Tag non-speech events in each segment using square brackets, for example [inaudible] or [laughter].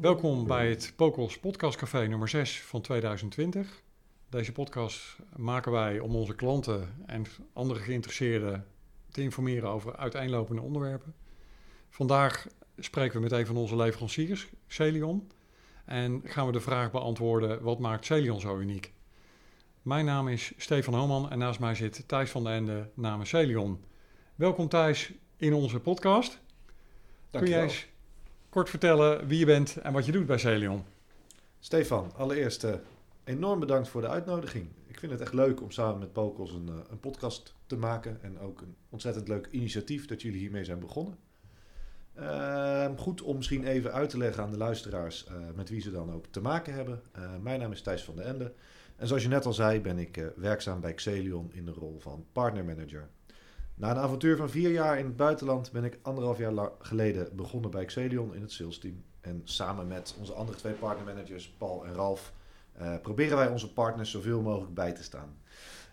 Welkom bij het Pokos Podcastcafé nummer 6 van 2020. Deze podcast maken wij om onze klanten en andere geïnteresseerden te informeren over uiteenlopende onderwerpen. Vandaag spreken we met een van onze leveranciers, Celion. En gaan we de vraag beantwoorden, wat maakt Celion zo uniek? Mijn naam is Stefan Homan en naast mij zit Thijs van den Ende namens Celion. Welkom Thijs in onze podcast. Kun jij eens kort vertellen wie je bent en wat je doet bij Celion? Stefan, allereerst uh, enorm bedankt voor de uitnodiging. Ik vind het echt leuk om samen met Pokos een, uh, een podcast te maken. En ook een ontzettend leuk initiatief dat jullie hiermee zijn begonnen. Uh, goed om misschien even uit te leggen aan de luisteraars uh, met wie ze dan ook te maken hebben. mijn naam is Thijs van den Ende. En zoals je net al zei, ben ik werkzaam bij Xelion in de rol van partnermanager. Na een avontuur van vier jaar in het buitenland ben ik anderhalf jaar geleden begonnen bij Xelion in het sales team. En samen met onze andere twee partnermanagers, Paul en Ralf, uh, proberen wij onze partners zoveel mogelijk bij te staan.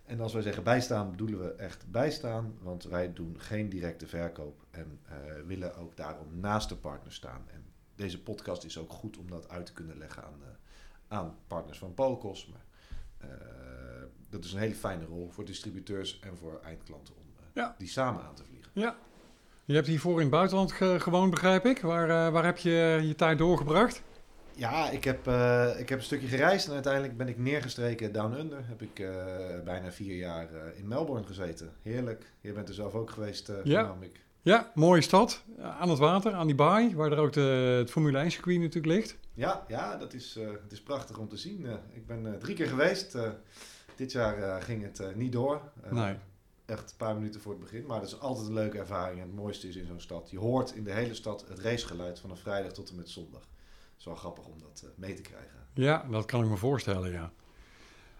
En als wij zeggen bijstaan, bedoelen we echt bijstaan, want wij doen geen directe verkoop en uh, willen ook daarom naast de partner staan. En deze podcast is ook goed om dat uit te kunnen leggen aan, uh, aan partners van Polkos. Maar dat is een hele fijne rol voor distributeurs en voor eindklanten ja. die samen aan te vliegen. Ja. Je hebt hiervoor in het buitenland gewoond, begrijp ik. Waar, uh, waar heb je je tijd doorgebracht? Ja, ik heb, uh, ik heb een stukje gereisd en uiteindelijk ben ik neergestreken down under. Heb ik uh, bijna vier jaar in Melbourne gezeten. Heerlijk. Je bent er zelf ook geweest, ja. ik. Ja, mooie stad. Aan het water, aan die baai, waar er ook de, het Formule 1 circuit natuurlijk ligt. Ja, ja dat is, het is prachtig om te zien. ik ben drie keer geweest. dit jaar ging het niet door. nee echt een paar minuten voor het begin. Maar dat is altijd een leuke ervaring. En het mooiste is in zo'n stad. Je hoort in de hele stad het racegeluid van een vrijdag tot en met zondag. Het is wel grappig om dat uh, mee te krijgen. Ja, dat kan ik me voorstellen, ja.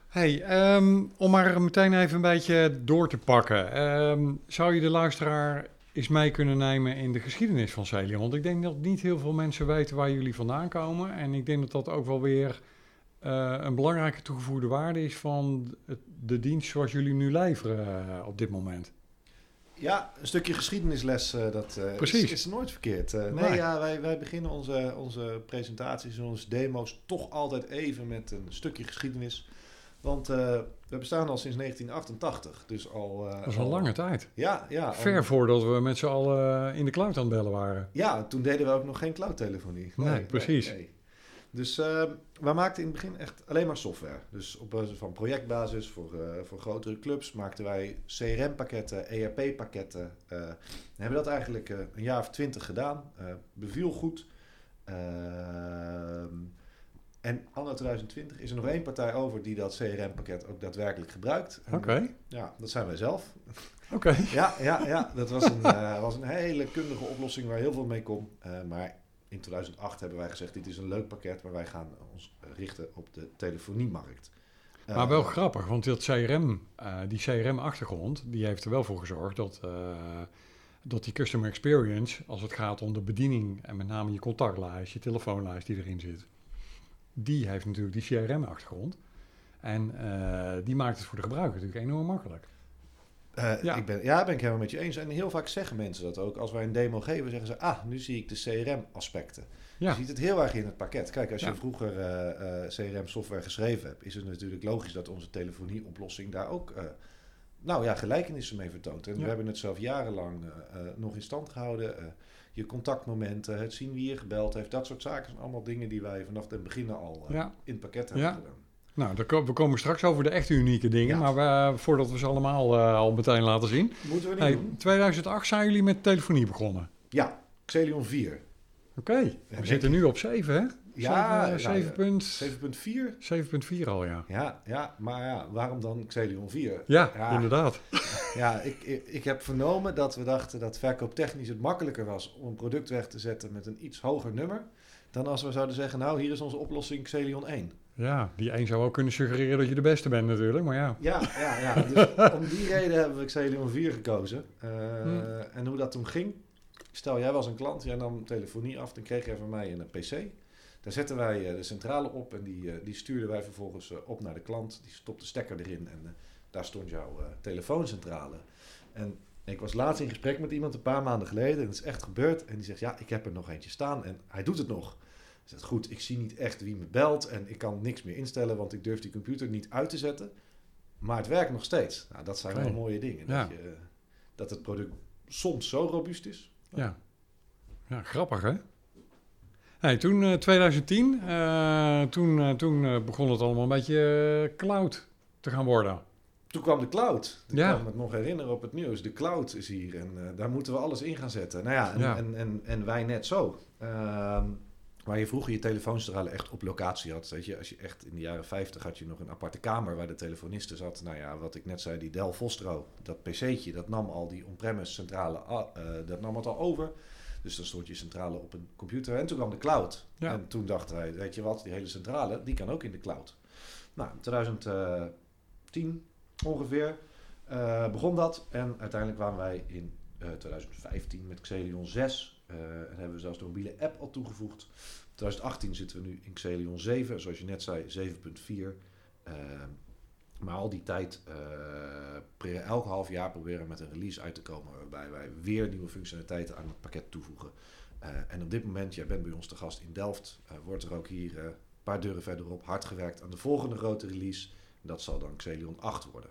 Hey, um, om maar meteen even een beetje door te pakken. Um, zou je de luisteraar eens mee kunnen nemen in de geschiedenis van Celion? Want ik denk dat niet heel veel mensen weten waar jullie vandaan komen. En ik denk dat dat ook wel weer een belangrijke toegevoegde waarde is van de dienst zoals jullie nu leveren uh, op dit moment. Ja, een stukje geschiedenisles, uh, dat Precies. Is, is, nooit verkeerd. nee, nee, ja, wij, wij beginnen onze, onze presentaties en onze demo's toch altijd even met een stukje geschiedenis. Want we bestaan al sinds 1988, dus al... dat is al lange tijd. Ja, ja. Ver voordat we met z'n allen in de cloud aan het bellen waren. Ja, toen deden we ook nog geen cloudtelefonie. Nee, nee precies. Nee, dus uh, we maakten in het begin echt alleen maar software. Dus op basis van projectbasis voor, uh, voor grotere clubs maakten wij CRM-pakketten, ERP-pakketten. Uh, hebben dat eigenlijk een jaar of twintig gedaan. beviel goed. Ehm, en anno 2020 is er nog één partij over die dat CRM-pakket ook daadwerkelijk gebruikt. Oké. Ja, dat zijn wij zelf. [laughs] Oké. ja, ja, ja, dat was een, was een hele kundige oplossing waar heel veel mee kon. maar in 2008 hebben wij gezegd: dit is een leuk pakket, maar wij gaan ons richten op de telefoniemarkt. Maar wel uh, grappig, want dat CRM, uh, die CRM-achtergrond, die heeft er wel voor gezorgd dat, uh, dat die customer experience, als het gaat om de bediening en met name je contactlijst, je telefoonlijst die erin zit, die heeft natuurlijk die CRM-achtergrond. En die maakt het voor de gebruiker natuurlijk enorm makkelijk. Uh, ja. Ik ben, ja, ben ik helemaal met je eens. En heel vaak zeggen mensen dat ook. Als wij een demo geven, zeggen ze... Ah, nu zie ik de CRM-aspecten. Ja. Je ziet het heel erg in het pakket. Kijk, als je vroeger uh, uh, CRM-software geschreven hebt... is het natuurlijk logisch dat onze telefonieoplossing daar ook... nou ja, gelijkenissen mee vertoont. En we hebben het zelf jarenlang nog in stand gehouden. je contactmomenten, het zien wie je gebeld heeft. Dat soort zaken zijn allemaal dingen die wij vanaf het begin al in het pakket hebben gedaan. Nou, we komen straks over de echte unieke dingen, maar we, voordat we ze allemaal uh, al meteen laten zien. Moeten we niet hey, doen. 2008 zijn jullie met telefonie begonnen. Ja, Xelion 4. Oké, okay. we zitten nu op 7 hè? Ja, 7, 7.4. 7.4 al, ja. Ja, ja, maar ja, waarom dan Xelion 4? Ja, ja inderdaad. [laughs] ja, ik, ik, ik, heb vernomen dat we dachten dat verkooptechnisch het makkelijker was om een product weg te zetten met een iets hoger nummer. Dan als we zouden zeggen, nou, hier is onze oplossing Xelion 1. Ja, die één zou ook kunnen suggereren dat je de beste bent natuurlijk, maar ja. Ja, ja, ja. [laughs] Dus om die reden hebben we Xelion 4 gekozen. Uh, hmm. En hoe dat toen ging, stel jij was een klant, jij nam telefonie af, dan kreeg jij van mij een PC. Daar zetten wij eh, de centrale op en die, eh, die stuurden wij vervolgens op naar de klant. Die stopte de stekker erin en daar stond jouw telefooncentrale. En ik was laatst in gesprek met iemand een paar maanden geleden en het is echt gebeurd. En die zegt, ja, ik heb er nog eentje staan en hij doet het nog. Zegt, goed, ik zie niet echt wie me belt en ik kan niks meer instellen, want ik durf die computer niet uit te zetten. Maar het werkt nog steeds. Nou, dat zijn wel mooie dingen. Ja. Dat, je, dat het product soms zo robuust is. Ja. ja, grappig hè? Hey, toen eh, 2010, eh, toen, eh, toen eh, begon het allemaal een beetje eh, cloud te gaan worden. Toen kwam de cloud. Ik Ja. kan me het nog herinneren op het nieuws. De cloud is hier en eh, daar moeten we alles in gaan zetten. Nou ja, en, Ja. En, en, en wij net zo. Ehm, waar je vroeger je telefoonstralen echt op locatie had. Weet je, als je echt in de jaren 50 had je nog een aparte kamer waar de telefoniste zat. Nou ja, wat ik net zei, die Dell Vostro, dat pc'tje, dat nam al die on-premise centrale, eh, dat nam het al over. Dus dan stond je centrale op een computer. En toen kwam de cloud. Ja. En toen dachten wij, weet je wat, die hele centrale, die kan ook in de cloud. Nou, in 2010 ongeveer eh, begon dat. En uiteindelijk kwamen wij in eh, 2015 met Xelion 6. Eh, en hebben we zelfs de mobiele app al toegevoegd. 2018 zitten we nu in Xelion 7, zoals je net zei, 7.4. Eh, maar al die tijd, pre- elk half jaar proberen we met een release uit te komen waarbij wij weer nieuwe functionaliteiten aan het pakket toevoegen. Eh, en op dit moment, jij bent bij ons te gast in Delft, wordt er ook hier een paar deuren verderop hard gewerkt aan de volgende grote release. Dat zal dan Xelion 8 worden.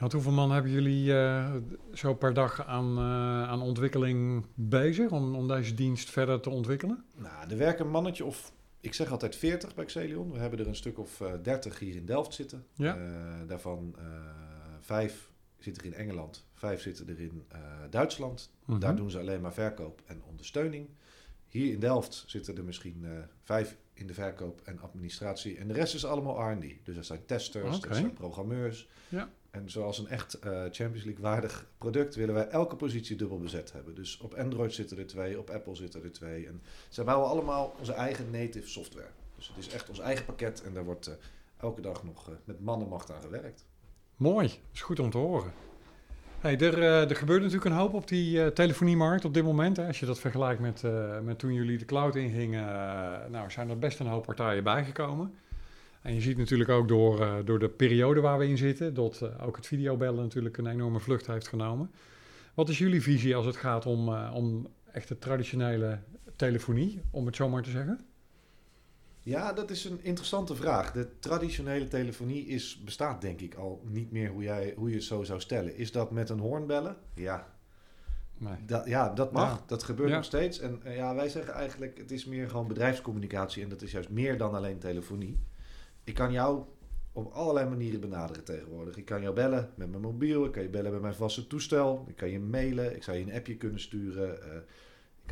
Want hoeveel man hebben jullie eh, zo per dag aan, eh, aan ontwikkeling bezig om, om deze dienst verder te ontwikkelen? Nou, er werken een mannetje of, ik zeg altijd 40 bij Xelion. We hebben er een stuk of eh 30 hier in Delft zitten. Ja. Daarvan vijf zitten er in Engeland, vijf zitten er in Duitsland. Mhm. Daar doen ze alleen maar verkoop en ondersteuning. Hier in Delft zitten er misschien vijf in de verkoop en administratie. En de rest is allemaal R&D. Dus dat zijn testers, Oké. dat zijn programmeurs. Ja. En zoals een echt eh, Champions League waardig product willen wij elke positie dubbel bezet hebben. Dus op Android zitten er twee, op Apple zitten er twee. En zij bouwen allemaal onze eigen native software. Dus het is echt ons eigen pakket en daar wordt eh, elke dag nog eh, met mannenmacht aan gewerkt. Mooi, is goed om te horen. Hey, er, eh, er gebeurt natuurlijk een hoop op die eh, telefoniemarkt op dit moment. Hè. Als je dat vergelijkt met, eh, met toen jullie de cloud ingingen, nou, zijn er best een hoop partijen bijgekomen. En je ziet natuurlijk ook door, door de periode waar we in zitten, dat ook het videobellen natuurlijk een enorme vlucht heeft genomen. Wat is jullie visie als het gaat om, om echte traditionele telefonie, om het zo maar te zeggen? Ja, dat is een interessante vraag. De traditionele telefonie is, bestaat denk ik al niet meer hoe, jij, hoe je het zo zou stellen. Is dat met een hoorn bellen? Ja, Nee. dat, ja, dat mag. Ja. Dat gebeurt Ja. nog steeds. En eh, ja, wij zeggen eigenlijk, het is meer gewoon bedrijfscommunicatie. En dat is juist meer dan alleen telefonie. Ik kan jou op allerlei manieren benaderen tegenwoordig. Ik kan jou bellen met mijn mobiel. Ik kan je bellen met mijn vaste toestel. Ik kan je mailen. Ik zou je een appje kunnen sturen. eh,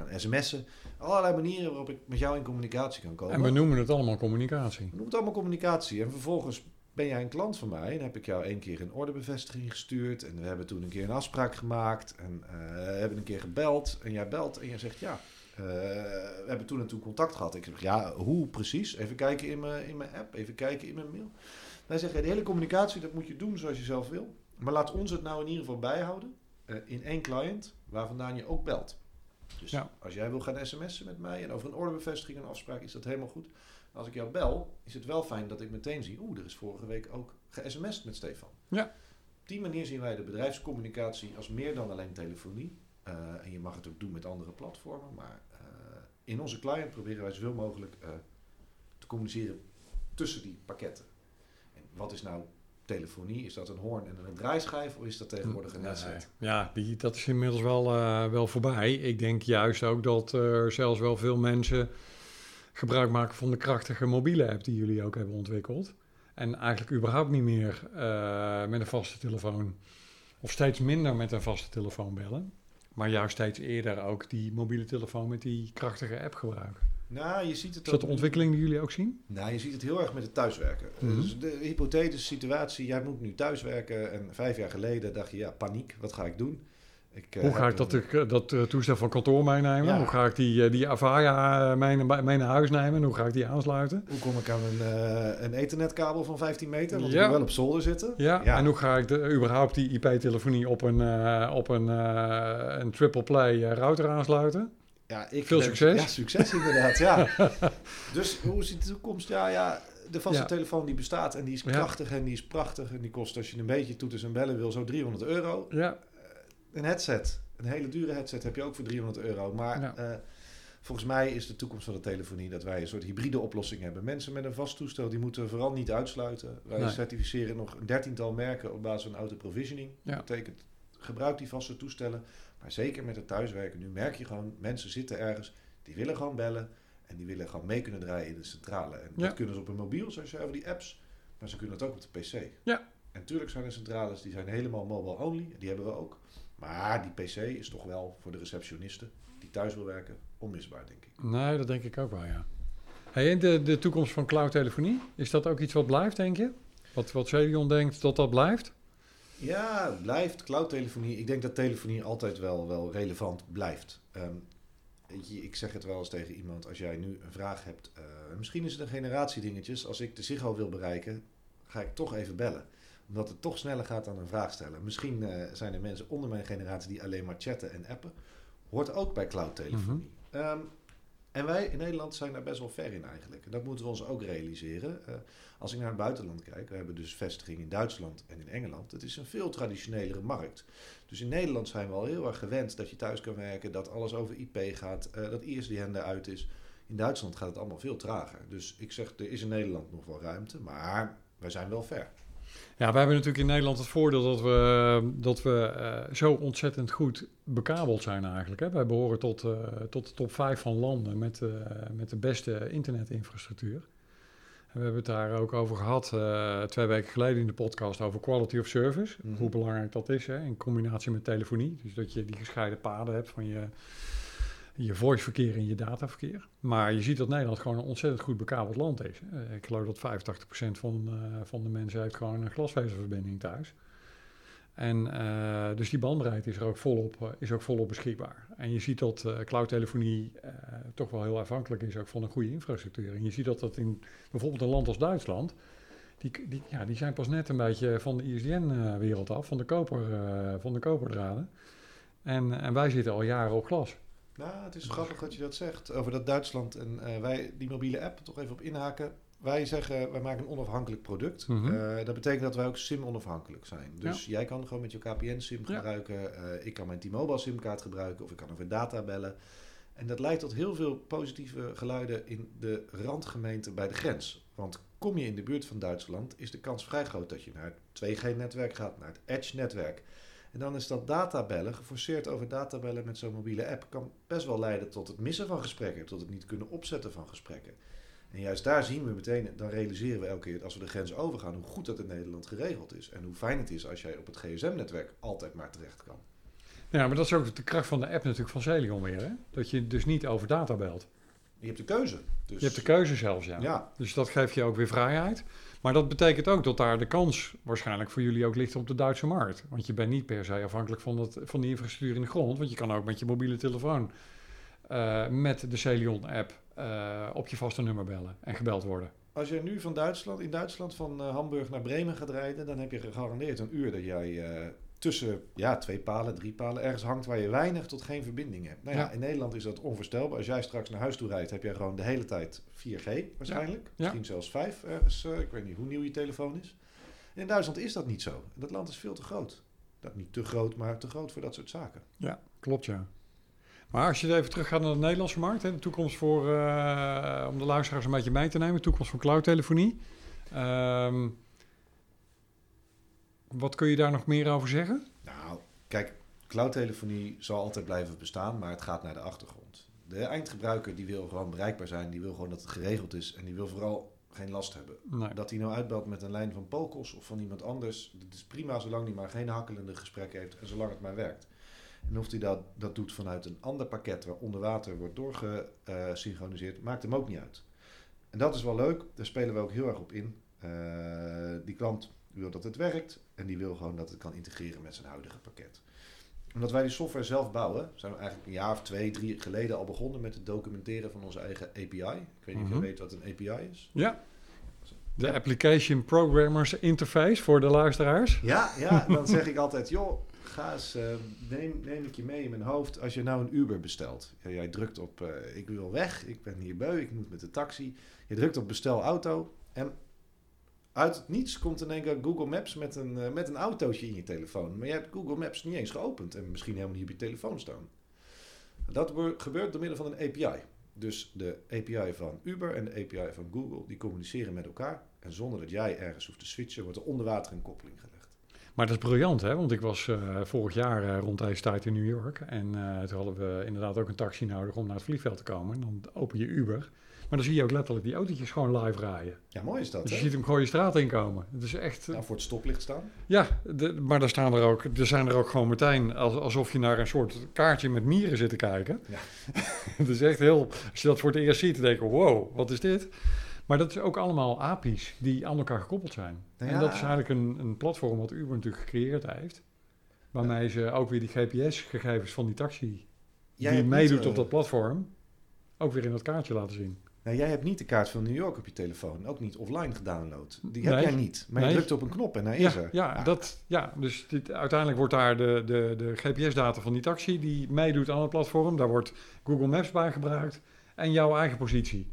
kan sms'en. Allerlei manieren waarop ik met jou in communicatie kan komen. En we noemen het allemaal communicatie. We noemen het allemaal communicatie. En vervolgens ben jij een klant van mij en heb ik jou één keer een ordebevestiging gestuurd. En we hebben toen een keer een afspraak gemaakt. En we hebben een keer gebeld. En jij belt en jij zegt ja. eh, we hebben toen en toen contact gehad. Ik zeg ja, hoe precies? Even kijken in mijn, in mijn app, even kijken in mijn mail. Wij zeggen de hele communicatie, dat moet je doen zoals je zelf wil. Maar laat ons het nou in ieder geval bijhouden. eh, in één client waar vandaan je ook belt. Dus Ja. als jij wil gaan sms'en met mij en over een ordebevestiging en een afspraak is dat helemaal goed. Als ik jou bel, is het wel fijn dat ik meteen zie... oeh, er is vorige week ook ge-sms'd met Stefan. Ja. Op die manier zien wij de bedrijfscommunicatie als meer dan alleen telefonie. Eh, en je mag het ook doen met andere platformen. Maar eh, in onze client proberen wij zoveel mogelijk eh, te communiceren tussen die pakketten. En wat is nou telefonie? Is dat een hoorn en een draaischijf? Of is dat tegenwoordig een Nee. headset? Ja, die, dat is inmiddels wel, eh, wel voorbij. Ik denk juist ook dat er zelfs wel veel mensen gebruik maken van de krachtige mobiele app die jullie ook hebben ontwikkeld. En eigenlijk überhaupt niet meer eh, met een vaste telefoon, of steeds minder met een vaste telefoon bellen. Maar juist steeds eerder ook die mobiele telefoon met die krachtige app gebruiken. Nou, je ziet het Is dat de ontwikkeling die jullie ook zien? Nou, je ziet het heel erg met het thuiswerken. Mhm. Dus de hypothetische situatie, jij moet nu thuiswerken en vijf jaar geleden dacht je, ja, paniek, wat ga ik doen? Ik, eh, Hoe ga ik dat, een- eh, dat eh, toestel van kantoor meenemen? Ja. Hoe ga ik die, die Avaya mee, naar- mee naar huis nemen? En hoe ga ik die aansluiten? Hoe kom ik aan een, een ethernetkabel van 15 meter? Want Ja. wel op zolder zitten. Ja, Ja. en hoe ga ik de, überhaupt die IP-telefonie op een, op een, een triple play router aansluiten? Ja, ik Veel ben- succes. Ja, succes inderdaad, ja. [laughs] dus hoe ziet de toekomst? Ja, ja, de vaste Ja. telefoon die bestaat en die is Ja. krachtig en die is prachtig. En die kost als je een beetje toeters en bellen wil zo 300 euro. Ja, Een headset, een hele dure headset heb je ook voor 300 euro. Maar Ja. eh, volgens mij is de toekomst van de telefonie dat wij een soort hybride oplossing hebben. Mensen met een vast toestel, die moeten we vooral niet uitsluiten. Wij Nee. certificeren nog een dertiental merken op basis van auto-provisioning. Dat betekent, gebruik die vaste toestellen. Maar zeker met het thuiswerken, nu merk je gewoon, mensen zitten ergens, die willen gewoon bellen. En die willen gewoon mee kunnen draaien in de centrale. En Ja. dat kunnen ze op een mobiel, zoals je over die apps. Maar ze kunnen het ook op de PC. Ja. En natuurlijk zijn er centrales die zijn helemaal mobile only. Die hebben we ook. Maar die PC is toch wel voor de receptionisten die thuis wil werken onmisbaar, denk ik. Nee, dat denk ik ook wel, ja. Hey, en de, de toekomst van cloud-telefonie, is dat ook iets wat blijft, denk je? Wat, wat denkt dat dat blijft? Ja, het blijft cloudtelefonie. Ik denk dat telefonie altijd wel, wel relevant blijft. Ehm, je, ik zeg het wel eens tegen iemand, als jij nu een vraag hebt, eh, misschien is het een generatiedingetjes. Als ik de Ziggo wil bereiken, ga ik toch even bellen. Omdat het toch sneller gaat dan een vraag stellen. Misschien eh, zijn er mensen onder mijn generatie die alleen maar chatten en appen. Hoort ook bij cloudtelefonie. Ehm, en wij in Nederland zijn daar best wel ver in eigenlijk. En dat moeten we ons ook realiseren. Eh, als ik naar het buitenland kijk, we hebben dus vestiging in Duitsland en in Engeland. Het is een veel traditionelere markt. Dus in Nederland zijn we al heel erg gewend dat je thuis kan werken, dat alles over IP gaat, eh, dat ISDN eruit is. In Duitsland gaat het allemaal veel trager. Dus ik zeg, er is in Nederland nog wel ruimte, maar wij zijn wel ver. Ja, wij hebben natuurlijk in Nederland het voordeel dat we, dat we eh, zo ontzettend goed bekabeld zijn eigenlijk. Hè. Wij behoren tot, eh, tot de top 5 van landen met, eh, met de beste internetinfrastructuur. En we hebben het daar ook over gehad eh, twee weken geleden in de podcast over quality of service. Mhm. Hoe belangrijk dat is hè, in combinatie met telefonie. Dus dat je die gescheiden paden hebt van je, je voiceverkeer en je dataverkeer. Maar je ziet dat Nederland gewoon een ontzettend goed bekabeld land is. Eh, ik geloof dat 85% van, eh, van de mensen heeft gewoon een glasvezelverbinding thuis. En eh, dus die bandbreedte is er ook volop, is ook volop beschikbaar. En je ziet dat eh cloudtelefonie toch wel heel afhankelijk is ook van een goede infrastructuur. En je ziet dat dat in bijvoorbeeld een land als Duitsland, die, die, ja, die zijn pas net een beetje van de ISDN-wereld af, van de, koper, van de koperdraden. En, en wij zitten al jaren op glas. Nou, het is grappig dat je dat zegt over dat Duitsland en eh, wij die mobiele app toch even op inhaken. Wij zeggen, wij maken een onafhankelijk product. Mhm. Eh, dat betekent dat wij ook SIM-onafhankelijk zijn. Dus jij kan gewoon met je KPN-SIM Ja. gebruiken. eh, ik kan mijn T-Mobile SIM-kaart gebruiken of ik kan over data bellen. En dat leidt tot heel veel positieve geluiden in de randgemeente bij de grens. Want kom je in de buurt van Duitsland, is de kans vrij groot dat je naar het 2G-netwerk gaat, naar het Edge-netwerk. En dan is dat databellen, geforceerd over databellen met zo'n mobiele app, kan best wel leiden tot het missen van gesprekken, tot het niet kunnen opzetten van gesprekken. En juist daar zien we meteen, dan realiseren we elke keer als we de grens overgaan, hoe goed dat in Nederland geregeld is. En hoe fijn het is als jij op het gsm-netwerk altijd maar terecht kan. Ja, maar dat is ook de kracht van de app natuurlijk van Celion weer. Hè? Dat je dus niet over data belt. Je hebt de keuze. Dus, Je hebt de keuze zelfs, ja. Ja, Dus dat geeft je ook weer vrijheid. Maar dat betekent ook dat daar de kans waarschijnlijk voor jullie ook ligt op de Duitse markt. Want je bent niet per se afhankelijk van, dat, van die infrastructuur in de grond. Want je kan ook met je mobiele telefoon eh, met de Celion-app eh, op je vaste nummer bellen en gebeld worden. Als jij nu van Duitsland, in Duitsland van eh, Hamburg naar Bremen gaat rijden, dan heb je gegarandeerd een uur dat jij tussen ja, twee palen, drie palen ergens hangt waar je weinig tot geen verbinding hebt. Nou ja, Ja. in Nederland is dat onvoorstelbaar. Als jij straks naar huis toe rijdt, heb jij gewoon de hele tijd 4G waarschijnlijk. Misschien zelfs 5 ergens. eh, ik weet niet hoe nieuw je telefoon is. En in Duitsland is dat niet zo. Dat land is veel te groot. Dat niet te groot, maar te groot voor dat soort zaken. Ja, klopt ja. Maar als je even teruggaat naar de Nederlandse markt, hè, de toekomst voor, eh, om de luisteraars een beetje mee te nemen, de toekomst van cloudtelefonie. Ehm, wat kun je daar nog meer over zeggen? Nou, kijk, cloudtelefonie zal altijd blijven bestaan, maar het gaat naar de achtergrond. De eindgebruiker die wil gewoon bereikbaar zijn, die wil gewoon dat het geregeld is en die wil vooral geen last hebben. Nee. Dat hij nou uitbelt met een lijn van Pokos of van iemand anders, dat is prima zolang hij maar geen hakkelende gesprekken heeft en zolang het maar werkt. En of hij dat, dat doet vanuit een ander pakket waar onder water wordt doorgesynchroniseerd, maakt hem ook niet uit. En dat is wel leuk, daar spelen we ook heel erg op in. Eh, die klant wil dat het werkt en die wil gewoon dat het kan integreren met zijn huidige pakket. Omdat wij die software zelf bouwen, zijn we eigenlijk een jaar of twee, drie geleden al begonnen met het documenteren van onze eigen API. Ik weet niet of Mhm. je weet wat een API is. Ja. De Application Programmers Interface voor de luisteraars. Ja, ja, dan zeg ik altijd, [laughs] joh, ga eens, eh, neem, neem ik je mee in mijn hoofd als je nou een Uber bestelt. Ja, jij drukt op, eh, ik wil weg, ik ben hier beu, ik moet met de taxi. Je drukt op bestel auto en uit het niets komt in één keer Google Maps met een, eh, met een autootje in je telefoon. Maar je hebt Google Maps niet eens geopend en misschien helemaal niet op je telefoon staan. Dat gebeurt door middel van een API. Dus de API van Uber en de API van Google, die communiceren met elkaar. En zonder dat jij ergens hoeft te switchen, wordt er onder water een koppeling gelegd. Maar dat is briljant, hè? Want ik was eh, vorig jaar eh, rond deze tijd in New York. En eh, toen hadden we inderdaad ook een taxi nodig om naar het vliegveld te komen. En dan open je Uber. Maar dan zie je ook letterlijk die autootjes gewoon live rijden. Ja, mooi is dat, Dus je hè? ziet hem gewoon je straat inkomen. Het is echt... Nou, voor het stoplicht staan. Ja, de, maar daar staan er ook, er zijn er ook gewoon meteen als, alsof je naar een soort kaartje met mieren zit te kijken. Ja. [laughs] het is echt heel, als je dat voor het eerst ziet, dan denk je, wow, wat is dit? Maar dat is ook allemaal API's die aan elkaar gekoppeld zijn. Nou En dat is eigenlijk een, een platform wat Uber natuurlijk gecreëerd heeft. Waarmee ze ook weer die GPS-gegevens van die taxi, Jij die meedoet niet, eh, op dat platform, ook weer in dat kaartje laten zien. Nou, jij hebt niet de kaart van New York op je telefoon. Ook niet offline gedownload. Die Nee. heb jij niet. Maar Nee. je drukt op een knop en hij Ja, is er. ja, Ah, dat, ja dus dit, uiteindelijk wordt daar de, de, de GPS-data van die taxi die meedoet aan het platform. Daar wordt Google Maps bij gebruikt en jouw eigen positie.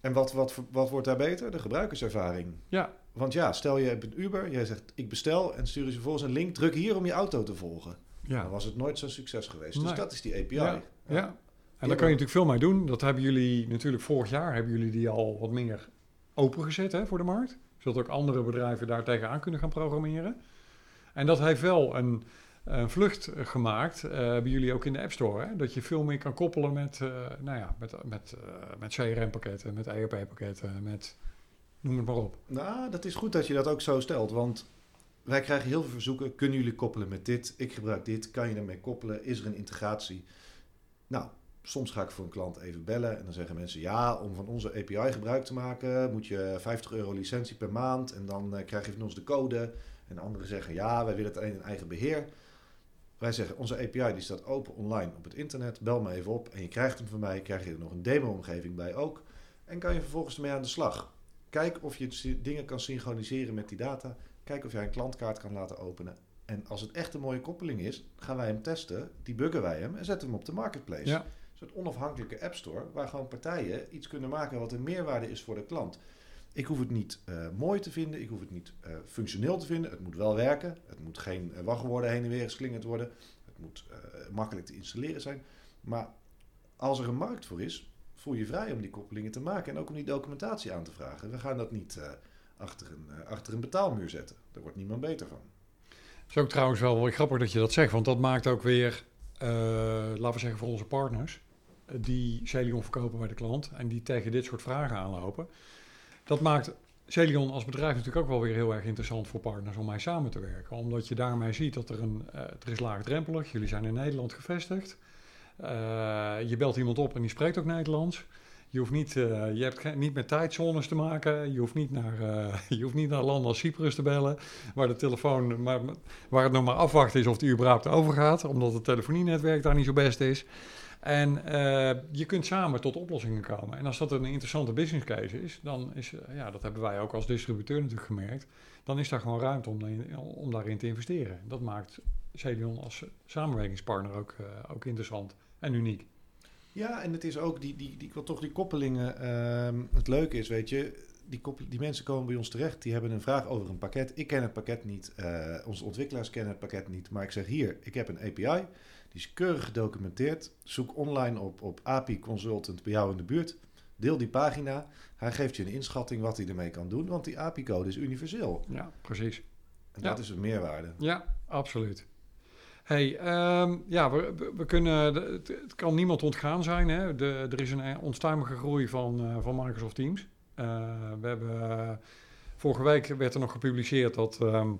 En wat, wat, wat wordt daar beter? De gebruikerservaring. Ja, Want ja, stel je hebt een Uber, jij zegt ik bestel en stuur je vervolgens een link, druk hier om je auto te volgen. ja, Dan was het nooit zo'n succes geweest. Nee. Dus dat is die API. Ja, ja. En daar kan je natuurlijk veel mee doen. Dat hebben jullie natuurlijk vorig jaar hebben jullie die al wat meer opengezet hè, voor de markt. Zodat ook andere bedrijven daar tegenaan kunnen gaan programmeren. En dat heeft wel een, een vlucht gemaakt eh, bij jullie ook in de App Store. Hè? Dat je veel meer kan koppelen met, eh, nou ja, met, met, eh, met CRM-pakketten, met ERP-pakketten, met noem het maar op. Nou, dat is goed dat je dat ook zo stelt. Want wij krijgen heel veel verzoeken. Kunnen jullie koppelen met dit? Ik gebruik dit. Kan je daarmee koppelen? Is er een integratie? Nou, soms ga ik voor een klant even bellen. En dan zeggen mensen... Ja, om van onze API gebruik te maken... moet je 50 euro licentie per maand. En dan eh, krijg je van ons de code. En anderen zeggen... Ja, wij willen het in eigen beheer. Wij zeggen, onze API die staat open online op het internet. Bel me even op en je krijgt hem van mij. Krijg je er nog een demo-omgeving bij ook. En kan je vervolgens ermee aan de slag. Kijk of je dingen kan synchroniseren met die data. Kijk of jij een klantkaart kan laten openen. En als het echt een mooie koppeling is, gaan wij hem testen. Debuggen wij hem en zetten hem op de marketplace. Ja. Een onafhankelijke app store waar gewoon partijen iets kunnen maken wat een meerwaarde is voor de klant. Ik hoef het niet eh, mooi te vinden, ik hoef het niet eh, functioneel te vinden. Het moet wel werken. Het moet geen eh, wachtwoorden heen en weer geslingerd worden. Het moet makkelijk te installeren zijn. Maar als er een markt voor is, voel je vrij om die koppelingen te maken en ook om die documentatie aan te vragen. We gaan dat niet achter, een, achter een betaalmuur zetten. Daar wordt niemand beter van. Het is ook trouwens wel wel grappig dat je dat zegt, want dat maakt ook weer, laten we zeggen voor onze partners, die Celion verkopen bij de klant en die tegen dit soort vragen aanlopen. Dat maakt Celion als bedrijf natuurlijk ook wel weer heel erg interessant voor partners om mee samen te werken. Omdat je daarmee ziet dat er een, eh er is laagdrempelig, jullie zijn in Nederland gevestigd. Eh, je belt iemand op en die spreekt ook Nederlands. Je, hoeft niet, eh, je hebt niet met tijdzones te maken. Je hoeft niet, naar, [laughs] je hoeft niet naar landen als Cyprus te bellen, waar de telefoon, maar, waar het nog maar afwachten is of die überhaupt overgaat, omdat het telefonienetwerk daar niet zo best is. En eh, je kunt samen tot oplossingen komen. En als dat een interessante business case is, dan is, eh, ja, dat hebben wij ook als distributeur natuurlijk gemerkt, dan is daar gewoon ruimte om, om daarin te investeren. Dat maakt Celion als samenwerkingspartner ook, eh, ook interessant en uniek. Ja, en het is ook die, die, die, wil toch die koppelingen. ehm, het leuke is, weet je, die, die mensen komen bij ons terecht. Die hebben een vraag over een pakket. Ik ken het pakket niet. onze ontwikkelaars kennen het pakket niet. Maar ik zeg hier, ik heb een API. Die is keurig gedocumenteerd. Zoek online op, op API Consultant bij jou in de buurt. Deel die pagina. Hij geeft je een inschatting wat hij ermee kan doen. Want die API-code is universeel. Ja, precies. En Ja. dat is een meerwaarde. Ja, absoluut. Hey, ehm, ja, we, we, kunnen, het, het kan niemand ontgaan zijn. Hè? De, er is een onstuimige groei van, eh, van Microsoft Teams. Eh, we hebben, eh, vorige week werd er nog gepubliceerd dat ehm,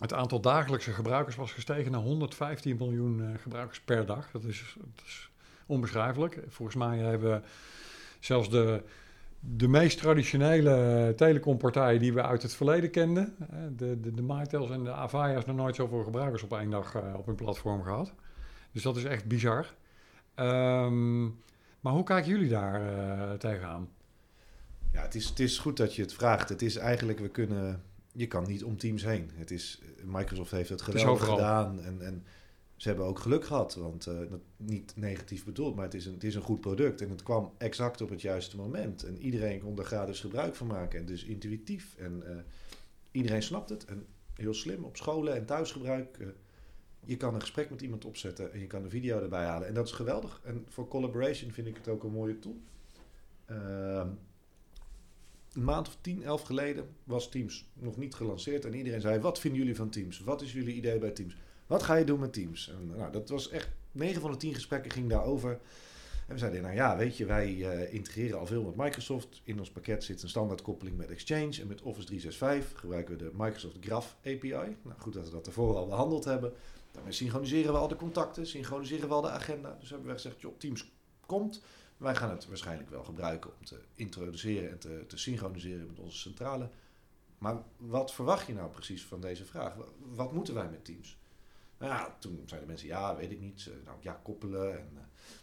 het aantal dagelijkse gebruikers was gestegen naar 115 miljoen eh, gebruikers per dag. Dat is, is onbeschrijfelijk. Volgens mij hebben zelfs de, de meest traditionele telecompartij die we uit het verleden kenden, hè, de, de, de en de Avaya's, nog nooit zoveel gebruikers op één dag eh, op hun platform gehad. Dus dat is echt bizar. Ehm, maar hoe kijken jullie daar eh, tegenaan? Ja, het is, het is goed dat je het vraagt. Het is eigenlijk, we kunnen, je kan niet om Teams heen. Het is, Microsoft heeft het geweldig gedaan en, en ze hebben ook geluk gehad. Want eh, dat, niet negatief bedoeld, maar het is, een, het is een goed product. En het kwam exact op het juiste moment. En iedereen kon er gratis gebruik van maken. En dus intuïtief. En eh, iedereen snapt het. En heel slim op scholen en thuisgebruik. eh, Je kan een gesprek met iemand opzetten en je kan een video erbij halen. En dat is geweldig. En voor collaboration vind ik het ook een mooie tool. Een maand of tien, elf geleden was Teams nog niet gelanceerd. En iedereen zei, wat vinden jullie van Teams? Wat is jullie idee bij Teams? Wat ga je doen met Teams? En, nou, dat was echt, 9 van de 10 gesprekken ging daarover. En we zeiden, nou ja, weet je, wij uh, integreren al veel met Microsoft. In ons pakket zit een standaardkoppeling met Exchange. En met Office 365 gebruiken we de Microsoft Graph API. Nou, goed dat we dat ervoor al behandeld hebben. Daarmee synchroniseren we al de contacten, synchroniseren we al de agenda. Dus hebben we gezegd, joh, Teams komt. Wij gaan het waarschijnlijk wel gebruiken om te introduceren en te, te synchroniseren met onze centrale. Maar wat verwacht je nou precies van deze vraag? Wat moeten wij met Teams? Nou ja, toen zeiden mensen, ja, weet ik niet. Nou, ja, koppelen. En, uh,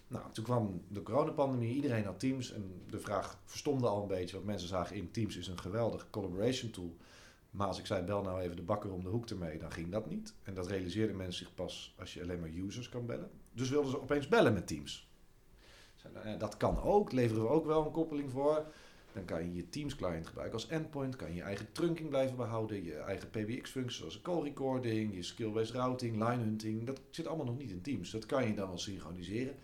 nou, toen kwam de coronapandemie, iedereen had Teams. En de vraag verstomde al een beetje, want mensen zagen in Teams is een geweldig collaboration tool. Maar als ik zei, bel nou even de bakker om de hoek ermee, dan ging dat niet. En dat realiseerden mensen zich pas als je alleen maar users kan bellen. Dus wilden ze opeens bellen met Teams. Nou dat kan ook, leveren we ook wel een koppeling voor. Dan kan je je Teams client gebruiken als endpoint. Kan je eigen trunking blijven behouden. Je eigen PBX-functies zoals call recording, je skill-based routing, line hunting. Dat zit allemaal nog niet in Teams. Dat kan je dan wel synchroniseren.